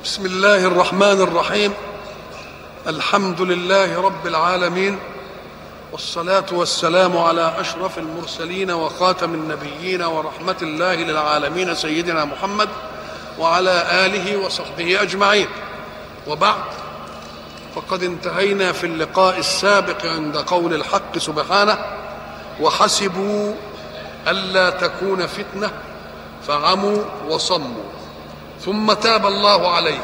بسم الله الرحمن الرحيم. الحمد لله رب العالمين والصلاة والسلام على أشرف المرسلين وخاتم النبيين ورحمة الله للعالمين سيدنا محمد وعلى آله وصحبه أجمعين. وبعد فقد انتهينا في اللقاء السابق عند قول الحق سبحانه وحسبوا ألا تكون فتنة فعموا وصموا. ثم تاب الله عليه.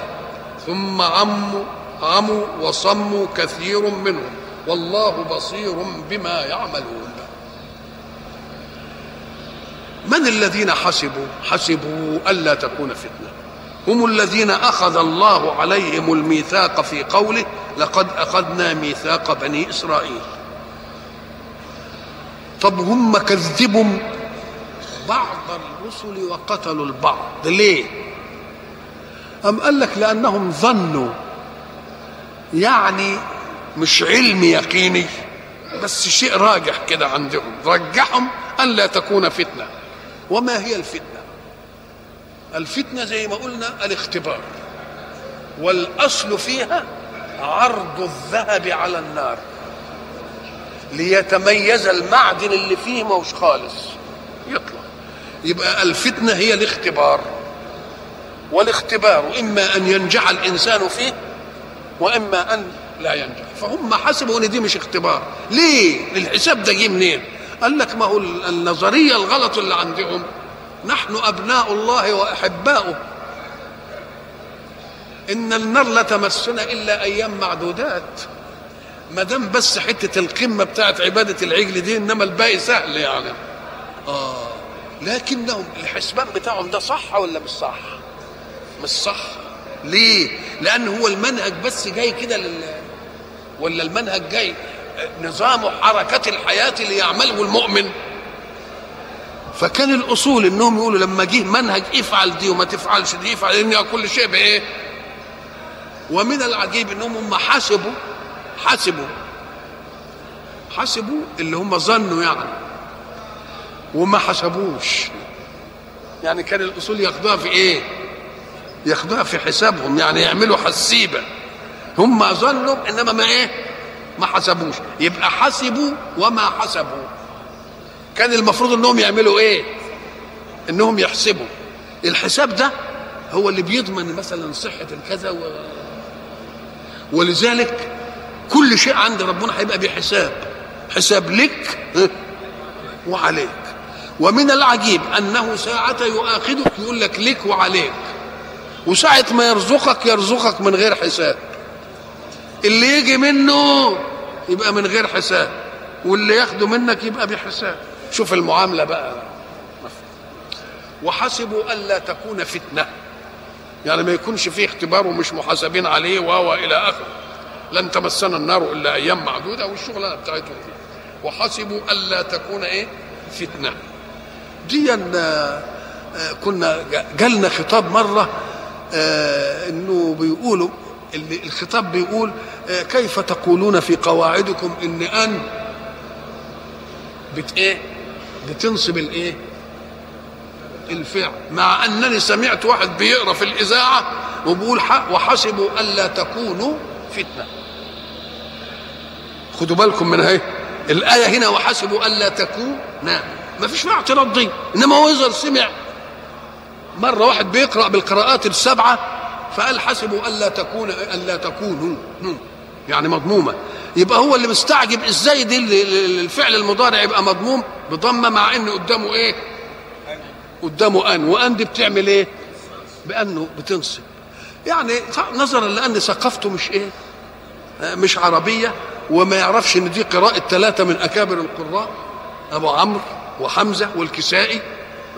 ثم عموا عموا وصموا كثير منهم. والله بصير بما يعملون. من الذين حسبوا؟ حسبوا ألا تكون فتنة. هم الذين أخذ الله عليهم الميثاق في قوله لقد أخذنا ميثاق بني إسرائيل. طب هم كذبوا بعض الرسل وقتلوا البعض. ليه؟ أم قال لك لأنهم ظنوا؟ يعني مش علم يقيني بس شيء راجح كده عندهم. رجحهم أن لا تكون فتنة. وما هي الفتنة؟ الفتنة زي ما قلنا الاختبار. والأصل فيها عرض الذهب على النار. ليتميز المعدن اللي فيه موش خالص. يطلع. يبقى الفتنة هي الاختبار. والاختبار إما أن ينجح الإنسان فيه وإما أن لا ينجح. فهم حسبوا إن دي مش اختبار. ليه؟ الحساب ده جه منين؟ قال لك ما هو النظرية الغلط اللي عندهم. نحن أبناء الله وأحباؤه. إن النار لا تمسنا إلا أيام معدودات. ما دام بس حتة القمة بتاعت عبادة العجل دي إنما الباقي سهل يعني. آه. لكنهم الحسبان بتاعهم ده صح ولا مش صح؟ مش صح. ليه؟ لأن هو المنهج بس جاي كده لل ولا المنهج جاي نظام حركة الحياة اللي يعمله المؤمن. فكان الأصول إنهم يقولوا لما جه منهج افعل دي وما تفعلش دي افعل إن كل شيء بإيه؟ ومن العجيب إنهم هم حسبوا حسبوا حسبوا اللي هم ظنوا يعني وما حسبوش. يعني كان الأصول ياخدوها في إيه؟ ياخدوها في حسابهم يعني يعملوا حسيبة. هم ظنوا إنما ما إيه؟ ما حسبوش. يبقى حسبوا وما حسبوا. كان المفروض إنهم يعملوا إيه؟ إنهم يحسبوا. الحساب ده هو اللي بيضمن مثلا صحة الكذا و... ولذلك كل شيء عند ربنا هيبقى بحساب. حساب لك وعليك. ومن العجيب أنه ساعة يؤاخذك يقول لك لك وعليك. وساعة ما يرزقك يرزقك من غير حساب. اللي يجي منه يبقى من غير حساب واللي ياخده منك يبقى بحساب. شوف المعاملة بقى. وحسبوا الا تكون فتنة. يعني ما يكونش فيه اختبار ومش محاسبين عليه وهو إلى اخره لن تمسنا النار إلا أيام معدودة والشغلانة بتاعتهم. دي وحسبوا الا تكون إيه؟ فتنة. دي كنا جالنا خطاب مرة آه إنه بيقولوا الخطاب بيقول كيف تقولون في قواعدكم إن أن بت إيه؟ بتنصب الإيه؟ الفعل. مع أنني سمعت واحد بيقرأ في الإذاعة وبيقول وحسبوا الا تكونوا فتنة. خدوا بالكم من هي الآية هنا وحسبوا الا تكون نعم. ما فيش اعتراض دي إنما هو يظهر سمع مرة واحد بيقرأ بالقراءات السبعة فقال حسبوا الا تكون الا تكونوا. يعني مضمومة. يبقى هو اللي مستعجب إزاي دي الفعل المضارع يبقى مضموم؟ بضمة مع إن قدامه إيه؟ قدامه أن. وأن دي بتعمل إيه؟ بأنه بتنصب. يعني نظرا لأن ثقافته مش إيه؟ مش عربية وما يعرفش إن دي قراءة ثلاثة من أكابر القراء أبو عمرو وحمزة والكسائي.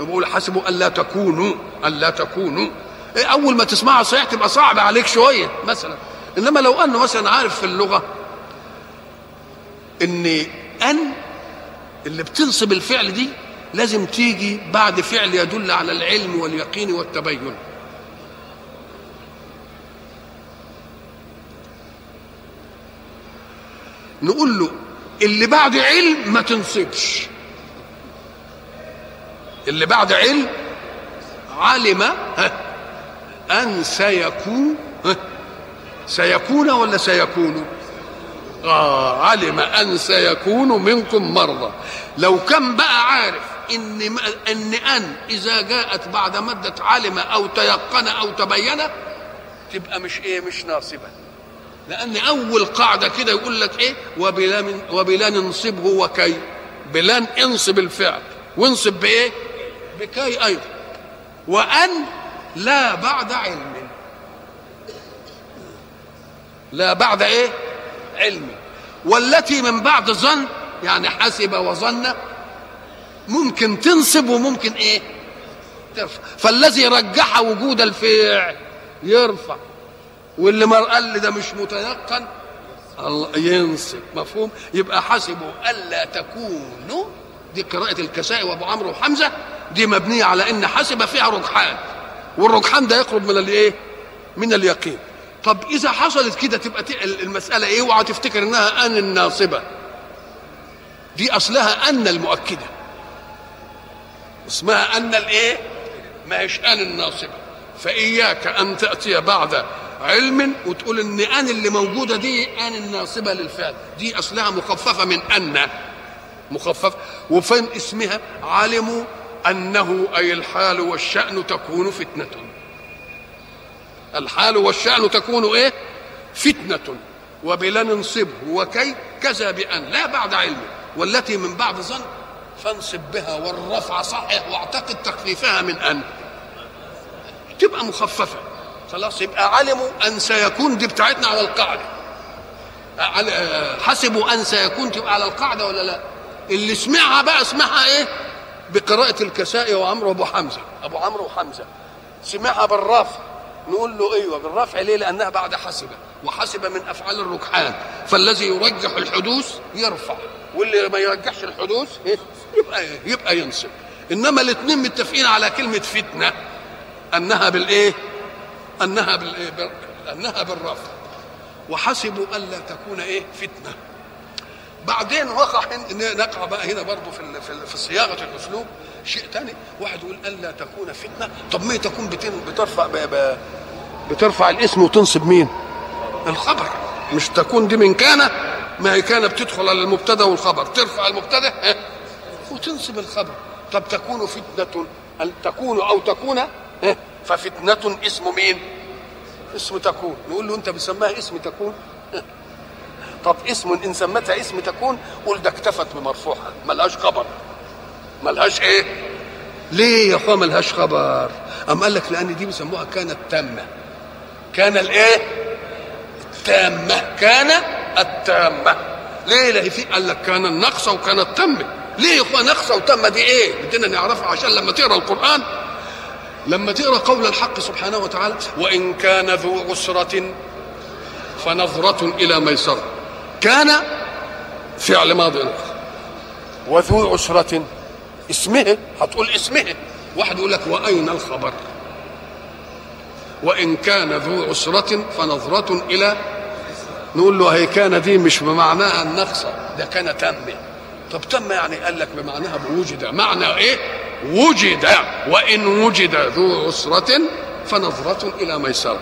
بيقول حسبوا الا تكونوا الا تكونوا. أول ما تسمعها صحيح تبقى صعب عليك شوية مثلا. إنما لو أنه مثلا عارف في اللغة إن أن اللي بتنصب الفعل دي لازم تيجي بعد فعل يدل على العلم واليقين والتبين. نقول له اللي بعد علم ما تنصبش. اللي بعد علم علم أن سيكون؟ سيكون ولا سيكون؟ آه علم أن سيكون منكم مرضى. لو كان بقى عارف إن إن أن إذا جاءت بعد مدة علم أو تيقن أو تبين تبقى مش إيه مش ناصبة. لأن أول قاعدة كده يقول لك إيه؟ وبلا من وبلا ننصبه وكي بلان انصب الفعل. وانصب بإيه؟ بكي أيضا. وأن لا بعد علم. لا بعد إيه؟ علم. والتي من بعد ظن يعني حسب وظن ممكن تنصب وممكن إيه؟ ترفع. فالذي رجح وجود الفعل يرفع. واللي ما قال ده مش متيقن الله ينصب. مفهوم؟ يبقى حسبوا ألا تكونوا دي قراءة الكسائي وأبو عمرو وحمزة دي مبنية على إن حسب فيها رجحان. والرجحان ده يقرب من الإيه؟ من اليقين. طب إذا حصلت كده تبقى المسألة إيه؟ اوعى تفتكر إنها أن الناصبة. دي أصلها أن المؤكدة. اسمها أن الإيه؟ ما هيش أن الناصبة. فإياك أن تأتي بعد علم وتقول إن أن اللي موجودة دي أن الناصبة للفعل. دي أصلها مخففة من أن. مخففه وفين اسمها علموا أنه أي الحال والشأن تكون فتنة. الحال والشأن تكون إيه؟ فتنة. وبلا ننصبه وكي كذا بأن لا بعد علم. والتي من بعد ظن فانصب بها والرفع صحح واعتقد تخفيفها من أن. تبقى مخففة. خلاص يبقى علموا أن سيكون دي بتاعتنا على القاعدة. حسبوا أن سيكون تبقى على القاعدة ولا لا؟ اللي سمعها بقى اسمعها إيه؟ بقراءة الكسائي وعمرو أبو حمزة. أبو عمرو وحمزة. سمعها بالرفع. نقول له أيوه بالرفع ليه؟ لأنها بعد حسب وحسب من أفعال الركحان. فالذي يرجح الحدوث يرفع. واللي ما يرجحش الحدوث يبقى يبقى ينصب. إنما الاثنين متفقين على كلمة فتنة. أنها بالإيه؟ أنها بالإيه؟ بال... أنها بالرفع. وحسبوا الا تكون إيه؟ فتنة. بعدين وقع نقع بقى هنا برضه في في, صياغة الأسلوب شيء ثاني واحد يقول ألا تكون فتنة. طب ما تكون بترفع. بترفع الاسم وتنصب مين؟ الخبر. مش تكون دي من كان ما هي كان بتدخل على المبتدا والخبر. ترفع المبتدا وتنصب الخبر. طب تكون فتنة أن تكون أو تكون ففتنة اسم مين؟ اسم تكون. نقول له أنت بسماها اسم تكون طب اسم إن سمتها اسم تكون قول ده اكتفت بمرفوعها ملهاش خبر. ملهاش إيه؟ ليه يا اخويا ملهاش خبر؟ أم قال لك لأن دي بيسموها كانت تامة. كان الإيه؟ التامة. كان التامة. ليه؟ لا في قال لك كان النقصه وكانت تامه ليه يا اخويا نقصه وتامه دي إيه؟ بدنا نعرفها عشان لما تقرأ القرآن لما تقرأ قول الحق سبحانه وتعالى وإن كان ذو عسرة فنظرة إلى ميسرة. كان فعل ماضي وذو عسرة اسمه هتقول اسمه. واحد يقول لك وأين الخبر؟ وإن كان ذو عسرة فنظرة إلى نقول له هي كان دي مش بمعناها النقصة ده كان تم. طب تم يعني قال لك بمعناها بوجد. معنى إيه؟ وجد. وإن وجد ذو عسرة فنظرة إلى ميسرة.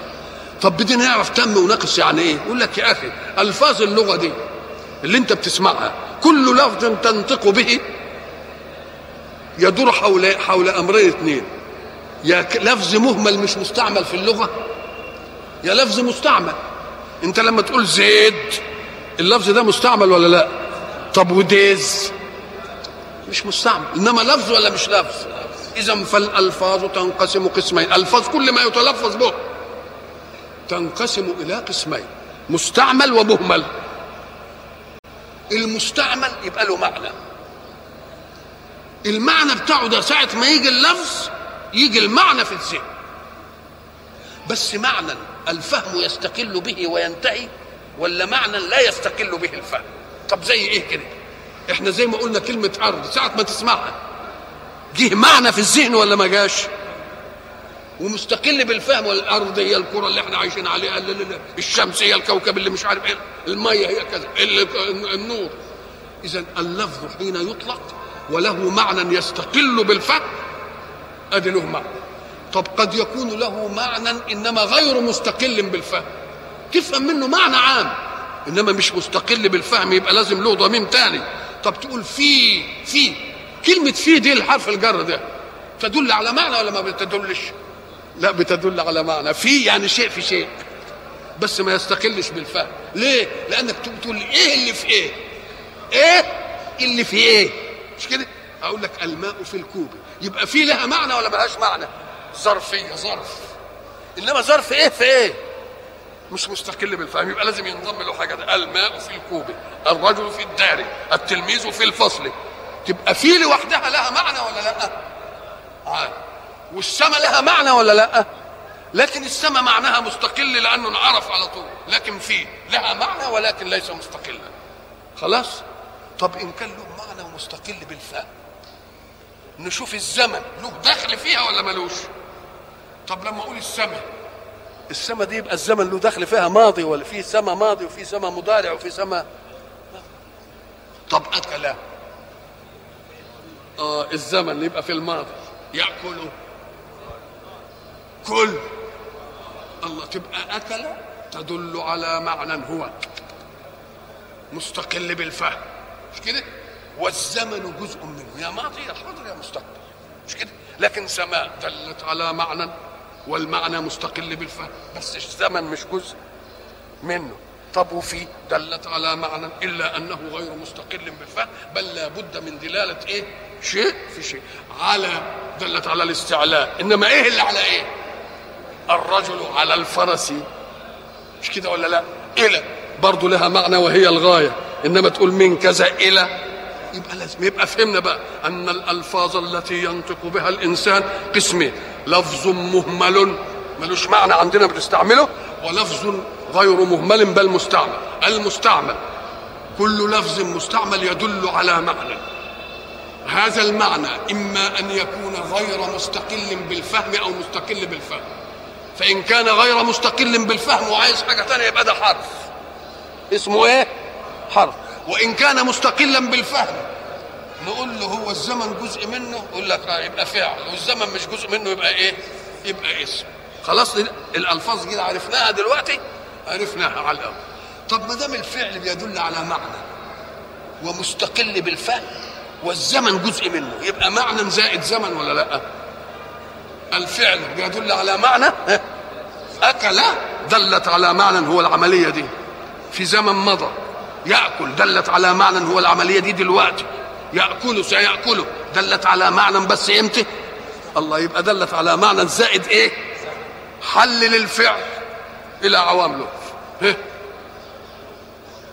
طب بدنا نعرف تم ونقص يعني إيه؟ يقول لك يا أخي ألفاظ اللغة دي اللي أنت بتسمعها كل لفظ تنطق به يدور حول حول أمرين اثنين. يا لفظ مهمل مش مستعمل في اللغة. يا لفظ مستعمل. أنت لما تقول زيد اللفظ ده مستعمل ولا لأ؟ طب وديز؟ مش مستعمل. إنما لفظ ولا مش لفظ؟ اذا فالألفاظ تنقسم قسمين. ألفاظ كل ما يتلفظ به. تنقسم إلى قسمين مستعمل ومهمل. المستعمل يبقى له معنى. المعنى بتاعه ده ساعة ما يجي اللفظ يجي المعنى في الذهن. بس معنى الفهم يستقل به وينتهي ولا معنى لا يستقل به الفهم؟ طب زي إيه كده؟ إحنا زي ما قلنا كلمة أرض ساعة ما تسمعها جه معنى في الذهن ولا ما جاش؟ ومستقل بالفهم والأرض هي الكرة اللي إحنا عايشين عليها الشمس هي الكوكب اللي مش عارف إيه المية هي كذا النور. اذا اللفظ حين يطلق وله معنى يستقل بالفهم ادي له معنى طب قد يكون له معنى إنما غير مستقل بالفهم. تفهم منه معنى عام إنما مش مستقل بالفهم يبقى لازم له ضميم تاني. طب تقول في في كلمة في دي الحرف الجر ده تدل على معنى ولا ما بتدلش؟ لا بتدل على معنى في يعني شيء في شيء بس ما يستقلش بالفهم ليه؟ لأنك تقول إيه اللي في إيه؟ إيه اللي في إيه؟ مش كده؟ أقول لك الماء في الكوب يبقى في لها معنى ولا ملهاش معنى؟ ظرفية ظرف إنما ظرف إيه في إيه؟ مش مستقل بالفهم يبقى لازم ينضم له حاجة ده. الماء في الكوب الرجل في الدار التلميذ في الفصل تبقى في لوحدها لها معنى ولا لأ عاد والسماء لها معنى ولا لا؟ لكن السماء معناها مستقل لأنه انعرف على طول. لكن في لها معنى ولكن ليس مستقلا. خلاص؟ طب إن كان له معنى ومستقل بالفهم نشوف الزمن له دخل فيها ولا ملوش؟ طب لما أقول السماء السماء دي يبقى الزمن له دخل فيها ماضي ولا في سماء ماضي وفي سماء مضارع وفي سماء طب اكل آه الزمن يبقى في الماضي. ياكل كل الله تبقى اكل تدل على معنى هو مستقل بالفهم. مش كده؟ والزمن جزء منه. يا ماضي يا حاضر يا مستقبل. مش كده؟ لكن سماء دلت على معنى والمعنى مستقل بالفهم. بس الزمن مش جزء منه. طب وفي دلت على معنى إلا أنه غير مستقل بالفهم بل لا بد من دلالة إيه؟ شيء في شيء. على دلت على الاستعلاء. إنما إيه اللي على إيه؟ الرجل على الفرس. مش كده ولا لا؟ إلى. برضه لها معنى وهي الغاية. إنما تقول من كذا إلى. يبقى لازم يبقى فهمنا بقى أن الألفاظ التي ينطق بها الإنسان قسمين لفظ مهمل. ملوش معنى عندنا بنستعمله. ولفظ غير مهمل بل مستعمل. المستعمل. كل لفظ مستعمل يدل على معنى. هذا المعنى إما أن يكون غير مستقل بالفهم أو مستقل بالفهم. فإن كان غير مستقل بالفهم وعايز حاجة ثانية يبقى ده حرف. اسمه إيه؟ حرف. وإن كان مستقلا بالفهم نقول له هو الزمن جزء منه يقول لك يبقى فعل والزمن مش جزء منه يبقى إيه؟ يبقى اسم. خلاص الألفاظ كده عرفناها دلوقتي؟ عرفناها على الأول. طب ما دام الفعل بيدل على معنى ومستقل بالفهم والزمن جزء منه يبقى معنى زائد زمن ولا لأ؟ الفعل بيدل على معنى أكل دلت على معنى هو العملية دي. في زمن مضى يأكل دلت على معنى هو العملية دي دلوقتي. ياكل سيأكله. دلت على معنى بس إمتى الله يبقى دلت على معنى زائد إيه؟ حلل الفعل إلى عوامله؟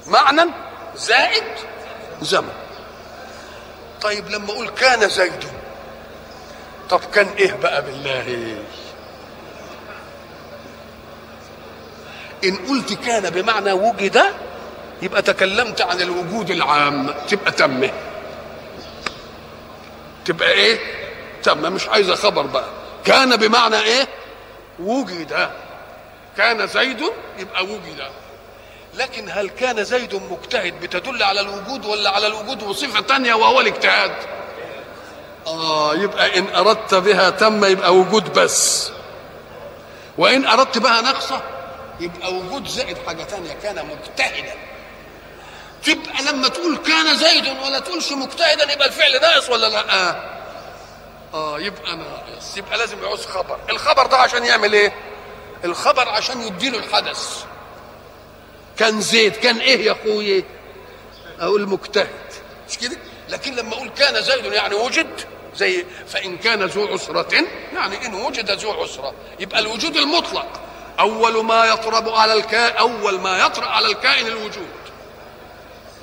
معنى زائد زمن. طيب لما أقول كان زيد طب كان إيه بقى بالله؟ إن قلت كان بمعنى وجد يبقى تكلمت عن الوجود العام تبقى تمه تبقى إيه؟ تم مش عايزة خبر بقى. كان بمعنى إيه؟ وجد. كان زيد يبقى وجد. لكن هل كان زيد مجتهد بتدل على الوجود ولا على الوجود وصفة تانية وهو الاجتهاد؟ آه يبقى إن أردت بها تم يبقى وجود بس. وإن أردت بها نقصة يبقى وجود زائد حاجة تانية كان مجتهدا. تبقى لما تقول كان زيد ولا تقولش مجتهدا يبقى الفعل ناقص ولا لا؟ آه. آه يبقى ناقص. يبقى لازم يعوز خبر. الخبر ده عشان يعمل إيه؟ الخبر عشان يديله الحدث. كان زيد كان إيه يا اخويا أقول مجتهد. مش كده؟ لكن لما أقول كان زيد يعني وجد زي فإن كان ذو عسرة يعني إن وجد ذو عسرة يبقى الوجود المطلق. أول ما يطرب على الكائن أول ما يطرأ على الكائن الوجود.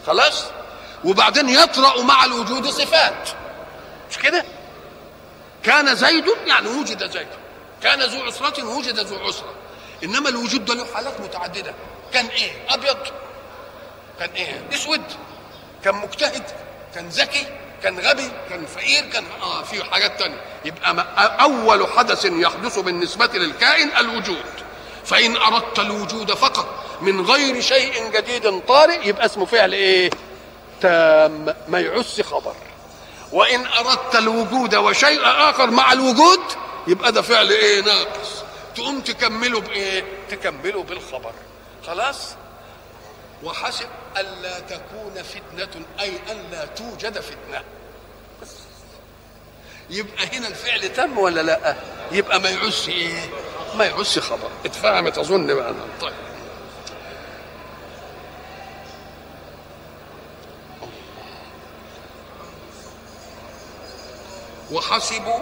خلاص؟ وبعدين يطرأ مع الوجود صفات. مش كده؟ كان زيد يعني وجد زيد. كان ذو عسرة وجد ذو عسرة. إنما الوجود ده له حالات متعددة. كان إيه؟ أبيض. كان إيه؟ أسود. كان مجتهد. كان ذكي. كان غبي كان فقير كان آه في حاجات تانية. يبقى أول حدث يحدث بالنسبة للكائن الوجود. فإن أردت الوجود فقط من غير شيء جديد طارئ يبقى اسمه فعل إيه؟ تام. ما يعس خبر. وإن أردت الوجود وشيء آخر مع الوجود يبقى ده فعل إيه؟ ناقص. تقوم تكمله بإيه؟ تكمله بالخبر. خلاص؟ وحسب ألا تكون فتنة أي ألا توجد فتنة. يبقى هنا الفعل تم ولا لأ؟ يبقى ما يعوزش إيه؟ ما يعوزش خبر. اتفهمت؟ أظن بقى. طيب. وحسبوا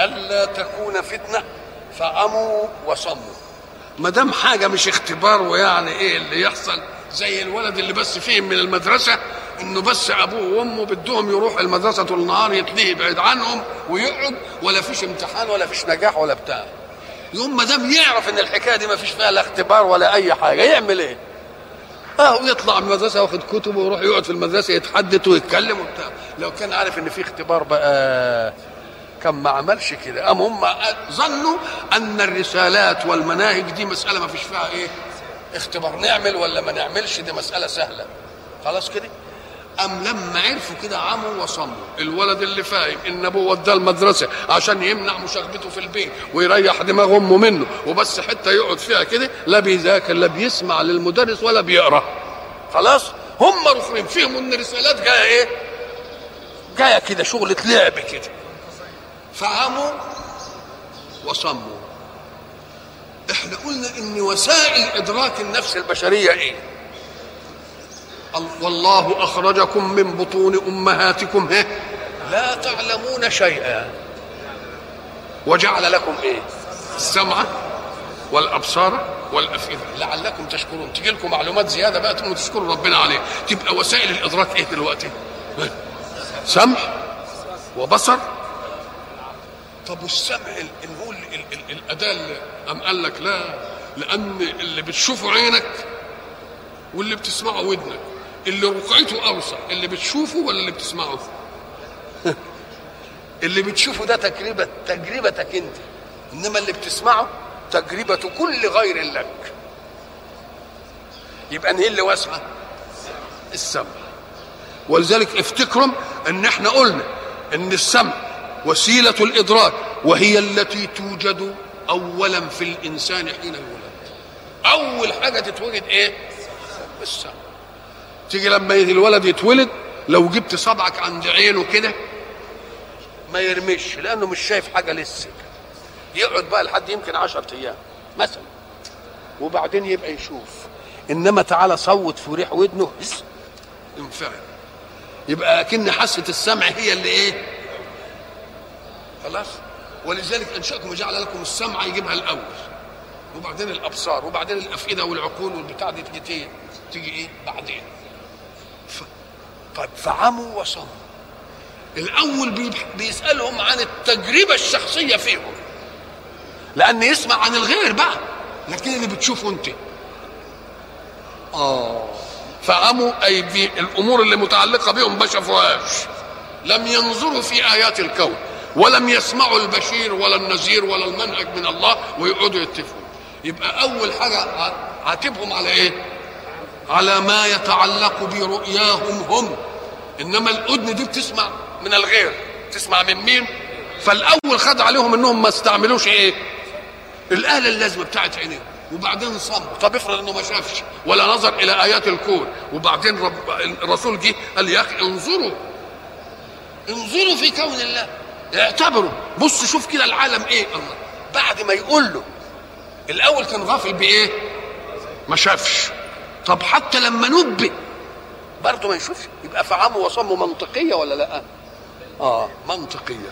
ألا تكون فتنة فعموا وصموا. ما دام حاجة مش اختبار ويعني إيه اللي يحصل زي الولد اللي بس فهم من المدرسة إنه بس أبوه وأمه بدهم يروح المدرسة طول النهار يتلهي بعيد عنهم ويقعد ولا فيش امتحان ولا فيش نجاح ولا بتاع. يوم ما دام يعرف إن الحكاية دي ما فيش فيها لا اختبار ولا أي حاجة يعمل إيه؟ آه ويطلع من المدرسة واخد كتب ويروح يقعد في المدرسة يتحدث ويتكلم وبتاع. لو كان عارف إن في اختبار بقى كان ما عملش كده. أم هم ظنوا أن الرسالات والمناهج دي مسألة ما فيش فيها إيه؟ اختبار نعمل ولا ما نعملش؟ دي مسألة سهلة. خلاص كده؟ أم لما عرفوا كده عموا وصموا. الولد اللي فاهم إن أبوه وداه المدرسة عشان يمنع مشاغبته في البيت ويريح دماغ أمه منه وبس حتة يقعد فيها كده لا بيذاكر لا بيسمع للمدرس ولا بيقرأ. خلاص؟ هم رخرين فيهم إن الرسالات جاية إيه؟ جاية كده شغلة لعب كده. فعموا وصموا. إحنا قلنا إن وسائل إدراك النفس البشرية إيه؟ والله أخرجكم من بطون أمهاتكم هه لا تعلمون شيئا. وجعل لكم إيه؟ السمع والأبصار والأفئدة. لعلكم تشكرون. تجي لكم معلومات زيادة بقى تقوموا تشكروا ربنا عليه تبقى وسائل الإدراك إيه دلوقتي؟ سمع وبصر. طب والسمع نقول الأداة أم قال لك لا؟ لأن اللي بتشوفه عينك واللي بتسمعه ودنك. اللي رقعته أوسع اللي بتشوفه ولا اللي بتسمعه؟ اللي بتشوفه ده تجربه تجربتك أنت. إنما اللي بتسمعه تجربه كل غير لك. يبقى إن هي اللي واسعة. السمع. ولذلك افتكروا إن إحنا قلنا إن السمع وسيلة الإدراك وهي التي توجد اولا في الإنسان حين يولد أول حاجة تتوجد إيه؟ السمع تيجي لما الولد يتولد لو جبت صبعك عند عينه كده ما يرمش لأنه مش شايف حاجة لسه. يقعد بقى لحد يمكن عشرة أيام مثلا وبعدين يبقى يشوف. إنما تعالى صوت في ريح ودنه انفعل. يبقى اكن حاسة السمع هي اللي إيه؟ خلاص. ولذلك انشاكم وجعل لكم السمع يجيبها الأول. وبعدين الأبصار وبعدين الأفئدة والعقول والبتاع دي تيجي تيجي إيه؟ بعدين. ف... طيب فعموا وصموا. الأول بيسألهم عن التجربة الشخصية فيهم. لأن يسمع عن الغير بقى. لكن اللي بتشوفه أنت. آه. فعموا أي الأمور اللي متعلقة بهم ما شافوهاش لم ينظروا في آيات الكون. ولم يسمعوا البشير ولا النذير ولا المنهج من الله ويقعدوا يتفقوا. يبقى أول حاجة عاتبهم على إيه؟ على ما يتعلق برؤياهم هم. إنما الأذن دي بتسمع من الغير. تسمع من مين؟ فالأول خد عليهم إنهم ما استعملوش إيه؟ الآلة اللازمة بتاعت عينيه وبعدين صموا. طب افرض إنه ما شافش ولا نظر إلى آيات الكون. وبعدين رب الرسول جه قال يا أخي انظروا. انظروا في كون الله. اعتبروا بص شوف كده العالم إيه؟ الله. بعد ما يقول له الأول كان غافل بإيه؟ ما شافش. طب حتى لما نبئ برضه ما يشوفش. يبقى فعموا وصموا منطقية ولا لأ؟ آه منطقية.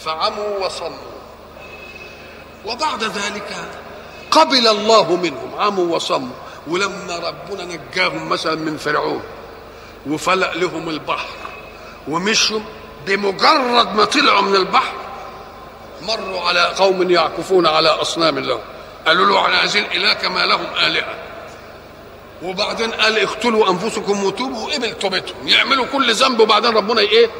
فعموا وصموا وبعد ذلك قبل الله منهم عموا وصموا ولما ربنا نجاهم مثلا من فرعون وفلق لهم البحر. ومشوا بمجرد ما طلعوا من البحر مروا على قوم يعكفون على أصنام لهم. قالوا له إحنا عايزين اله كما لهم آلهة. وبعدين قال اقتلوا أنفسكم وتوبوا وقبل توبتهم. يعملوا كل ذنب وبعدين ربنا إيه؟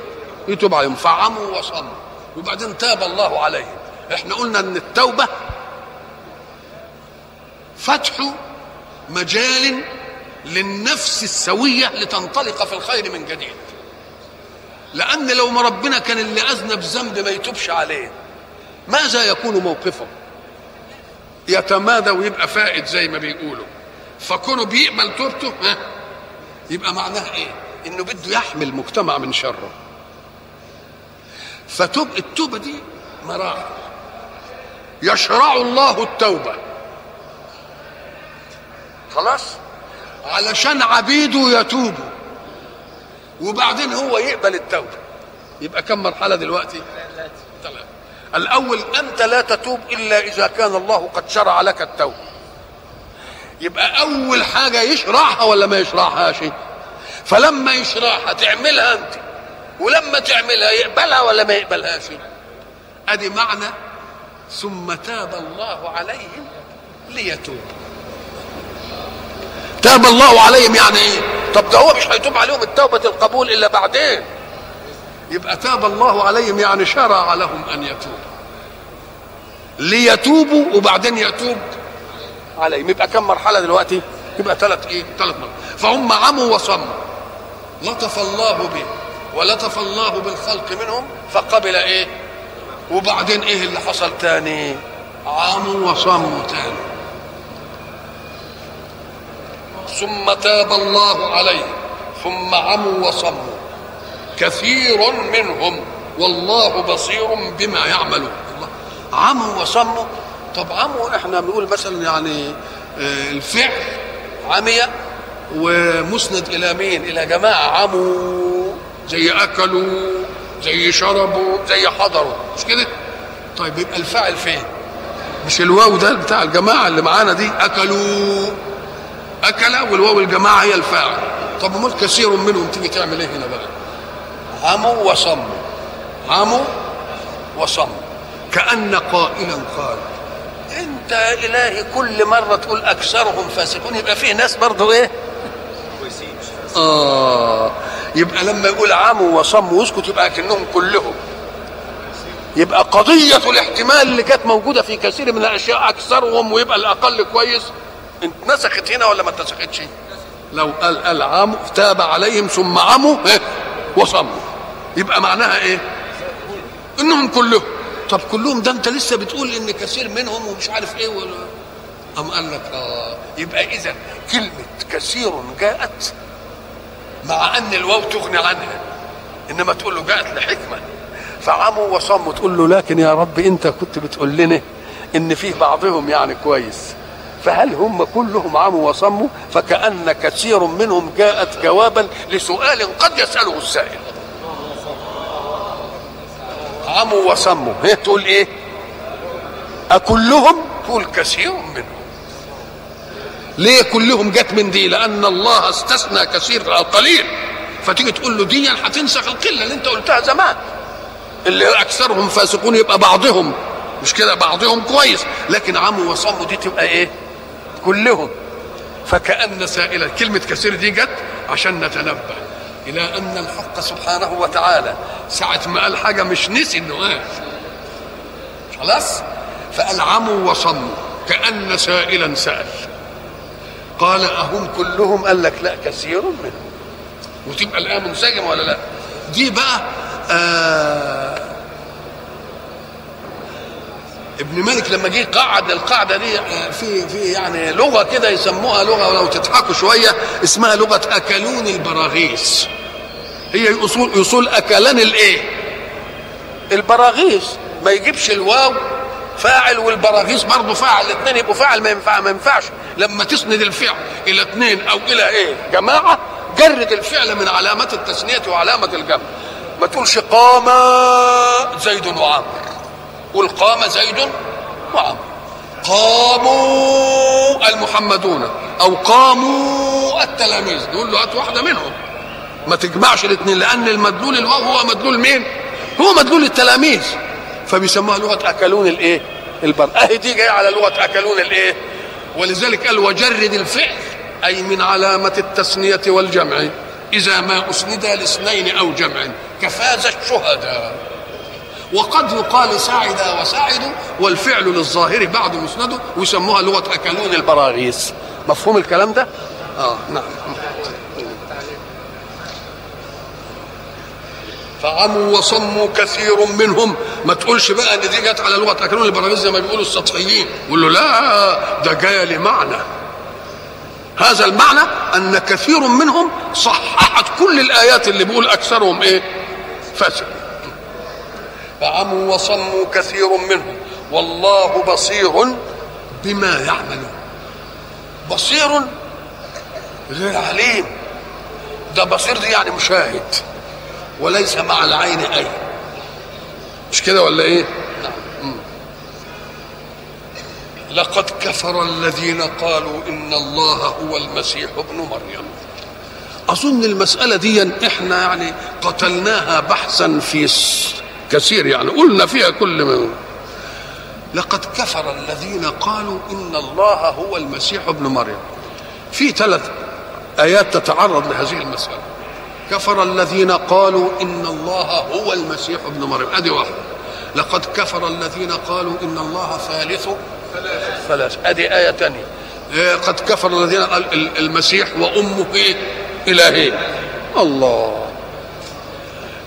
يتوب عليهم. فعموا وصموا. وبعدين تاب الله عليهم. إحنا قلنا إن التوبة فتح مجال للنفس السوية لتنطلق في الخير من جديد. لأن لو ما ربنا كان اللي أذنب ذنب ما يتوبش عليه ماذا يكون موقفه؟ يتمادى ويبقى فائد زي ما بيقولوا. فكونه بيقبل توبته ها يبقى معناه إيه؟ إنه بده يحمي المجتمع من شره. فتوب التوبة دي مراحل. يشرع الله التوبة. خلاص؟ علشان عبيده يتوبوا. وبعدين هو يقبل التوبة. يبقى كم مرحلة دلوقتي؟ ثلاثة الأول أنت لا تتوب إلا إذا كان الله قد شرع لك التوبة. يبقى أول حاجة يشرعها ولا ما يشرعهاش فلما يشرعها تعملها أنت. ولما تعملها يقبلها ولا ما يقبلهاش أدي معنى. ثم تاب الله عليهم ليتوبوا تاب الله عليهم يعني. إيه طب ده هو مش هيتوب عليهم التوبة القبول إلا بعدين. يبقى تاب الله عليهم يعني شرع لهم أن يتوبوا. ليتوبوا وبعدين يتوب عليهم. يبقى كم مرحلة دلوقتي؟ يبقى ثلاث إيه؟ ثلاث مرات فهم عموا وصموا. لطف الله به ولطف الله بالخلق منهم فقبل إيه؟ وبعدين إيه اللي حصل تاني؟ عموا وصموا تاني. ثم تاب الله عليهم ثم عموا وصموا. كثير منهم والله بصير بما يعملون. عموا وصموا. طب عموا إحنا بنقول مثلا يعني آه، الفعل عمي ومسند إلى مين؟ إلى جماعة. عموا زي أكلوا زي شربوا زي حضروا. مش كده؟ طيب يبقى الفاعل فين؟ مش الواو ده بتاع الجماعة اللي معانا دي؟ أكلوا. اكل والواو الجماعة هي الفاعل. طب امال كثير منهم تيجي تعمل إيه هنا بقى؟ عموا وصموا. عموا وصموا. كأن قائلا قال أنت يا إلهي كل مرة تقول أكثرهم فاسقون يبقى فيه ناس برضه إيه؟ آه يبقى لما يقول عموا وصموا واسكت يبقى كأنهم كلهم. يبقى قضية الاحتمال اللي كانت موجودة في كثير من الأشياء أكثرهم ويبقى الأقل كويس انت نسخت هنا ولا ما اتنسختش؟ لو قال قال عموا تاب عليهم ثم عموا إيه؟ وصموا يبقى معناها إيه؟ إنهم كلهم طب كلهم ده أنت لسه بتقول إن كثير منهم ومش عارف إيه ولا أم قال لك آه يبقى إذا كلمة كثير جاءت مع أن الواو تغني عنها إنما تقول له جاءت لحكمة فعموا وصموا تقول له لكن يا رب أنت كنت بتقول لنا إن فيه بعضهم يعني كويس فهل هم كلهم عموا وصموا؟ فكأن كثير منهم جاءت جوابا لسؤال قد يسأله السائل. عموا وصموا. هي تقول إيه؟ أكلهم؟ تقول كثير منهم. ليه كلهم جت من دي؟ لأن الله استثنى كثير القليل. فتيجي تقول له دي هتنسخ القلة اللي أنت قلتها زمان. اللي أكثرهم فاسقون يبقى بعضهم. مش كده؟ بعضهم كويس. لكن عموا وصموا دي تبقى إيه؟ كلهم. فكأن سائلة كلمة كثير دي جت عشان نتنبه إلى أن الحق سبحانه وتعالى ساعة ما قال حاجة مش نسي إنه قال. خلاص؟ فقال عموا وصموا كأن سائلا سأل. قال أهم كلهم؟ قال لك لا كثير منهم. وتبقى الآية منسجمة ولا لا؟ دي بقى آه ابن مالك لما جه قعد القاعدة دي في في يعني لغة كده يسموها لغة ولو تضحكوا شوية اسمها لغة أكلون البراغيث. هي اصول اصول أكلان الإيه؟ البراغيث. ما يجيبش الواو فاعل والبراغيث برضه فاعل الاثنين يبقوا فاعل ما ينفع ما ينفعش. لما تسند الفعل إلى اثنين أو إلى إيه؟ جماعة جرد الفعل من علامات التثنية وعلامة الجمع. ما تقولش قام زيد وعمرو قل قام زيد وعمرو قاموا المحمدون أو قاموا التلاميذ. نقول له هات واحدة منهم. ما تجمعش الاثنين لأن المدلول الواو هو مدلول مين؟ هو مدلول التلاميذ. فبيسموها لغة أكلون الإيه؟ البر. أهي دي جاية على لغة أكلون الإيه؟ ولذلك قال وجرد الفعل أي من علامة التثنيه والجمع إذا ما أسند لاثنين أو جمع كفاز الشهداء. وقد يقال ساعد وساعد والفعل للظاهر بعد مسنده ويسموها لغه اكلون البراغيث مفهوم الكلام ده؟ آه نعم. فعموا وصموا كثير منهم. ما تقولش بقى إن دي جت على لغة اكلون البراغيث زي ما بيقولوا السطحيين. قول له لا ده جاية لمعنى. هذا المعنى أن كثير منهم صححت كل الآيات اللي بيقول أكثرهم إيه؟ فاسق. فعموا وصموا كثير منهم. والله بصير بما يعملون. بصير غير عليم. ده بصير دي يعني مشاهد. وليس مع العين أي مش كده ولا إيه؟ نعم. لقد كفر الذين قالوا إن الله هو المسيح ابن مريم. أظن المسألة دي إحنا يعني قتلناها بحثا في كثير يعني قلنا فيها كل ما لقد كفر الذين قالوا إن الله هو المسيح ابن مريم. في ثلاث آيات تتعرض لهذه المسألة. كفر الذين قالوا إن الله هو المسيح ابن مريم. أدي واحدة لقد كفر الذين قالوا إن الله ثالث. ثلاث. أدي آية ثانية قد كفر الذين قال المسيح وأمه الهين الله.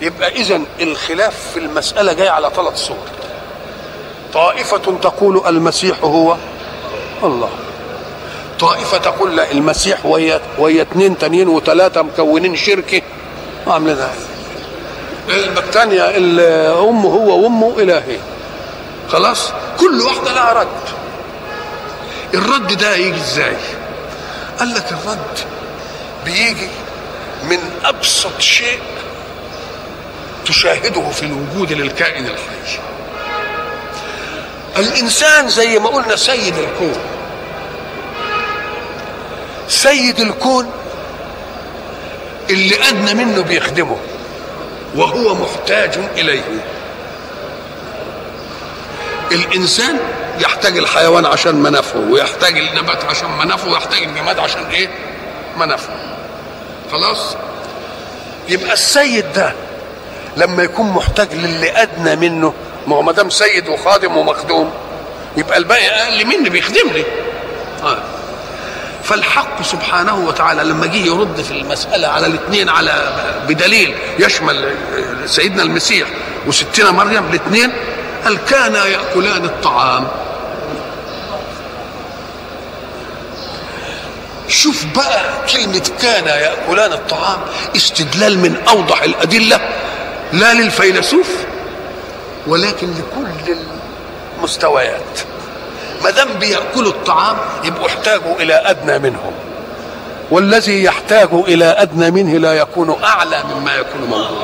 يبقى اذا الخلاف في المسألة جاي على ثلاث صور. طائفة تقول المسيح هو الله. طائفة تقول لا المسيح ويا ويا اثنين تانيين وثلاثة مكونين شركة. عاملين الثانية أمه هو وأمه إلهي. خلاص؟ كل واحدة لها رد. الرد ده يجي إزاي؟ قال لك الرد بيجي من أبسط شيء تشاهده في الوجود للكائن الحي الإنسان زي ما قلنا سيد الكون. سيد الكون اللي أدنى منه بيخدمه وهو محتاج إليه. الإنسان يحتاج الحيوان عشان منافعه ويحتاج النبات عشان منافعه ويحتاج الجماد عشان إيه؟ منافعه خلاص؟ يبقى السيد ده لما يكون محتاج للي أدنى منه ما هو ما دام سيد وخادم ومخدوم يبقى الباقي أقل مني بيخدمني آه. فالحق سبحانه وتعالى لما جه يرد في المسألة على الاثنين على بدليل يشمل سيدنا المسيح وستنا مريم الاثنين قال كانا يأكلان الطعام؟ شوف بقى كلمة كان يأكلان الطعام استدلال من أوضح الأدلة. لا للفيلسوف ولكن لكل المستويات. ما دام بياكلوا الطعام يبقوا احتاجوا إلى أدنى منهم والذي يحتاج إلى أدنى منه لا يكون أعلى مما يكون موجود.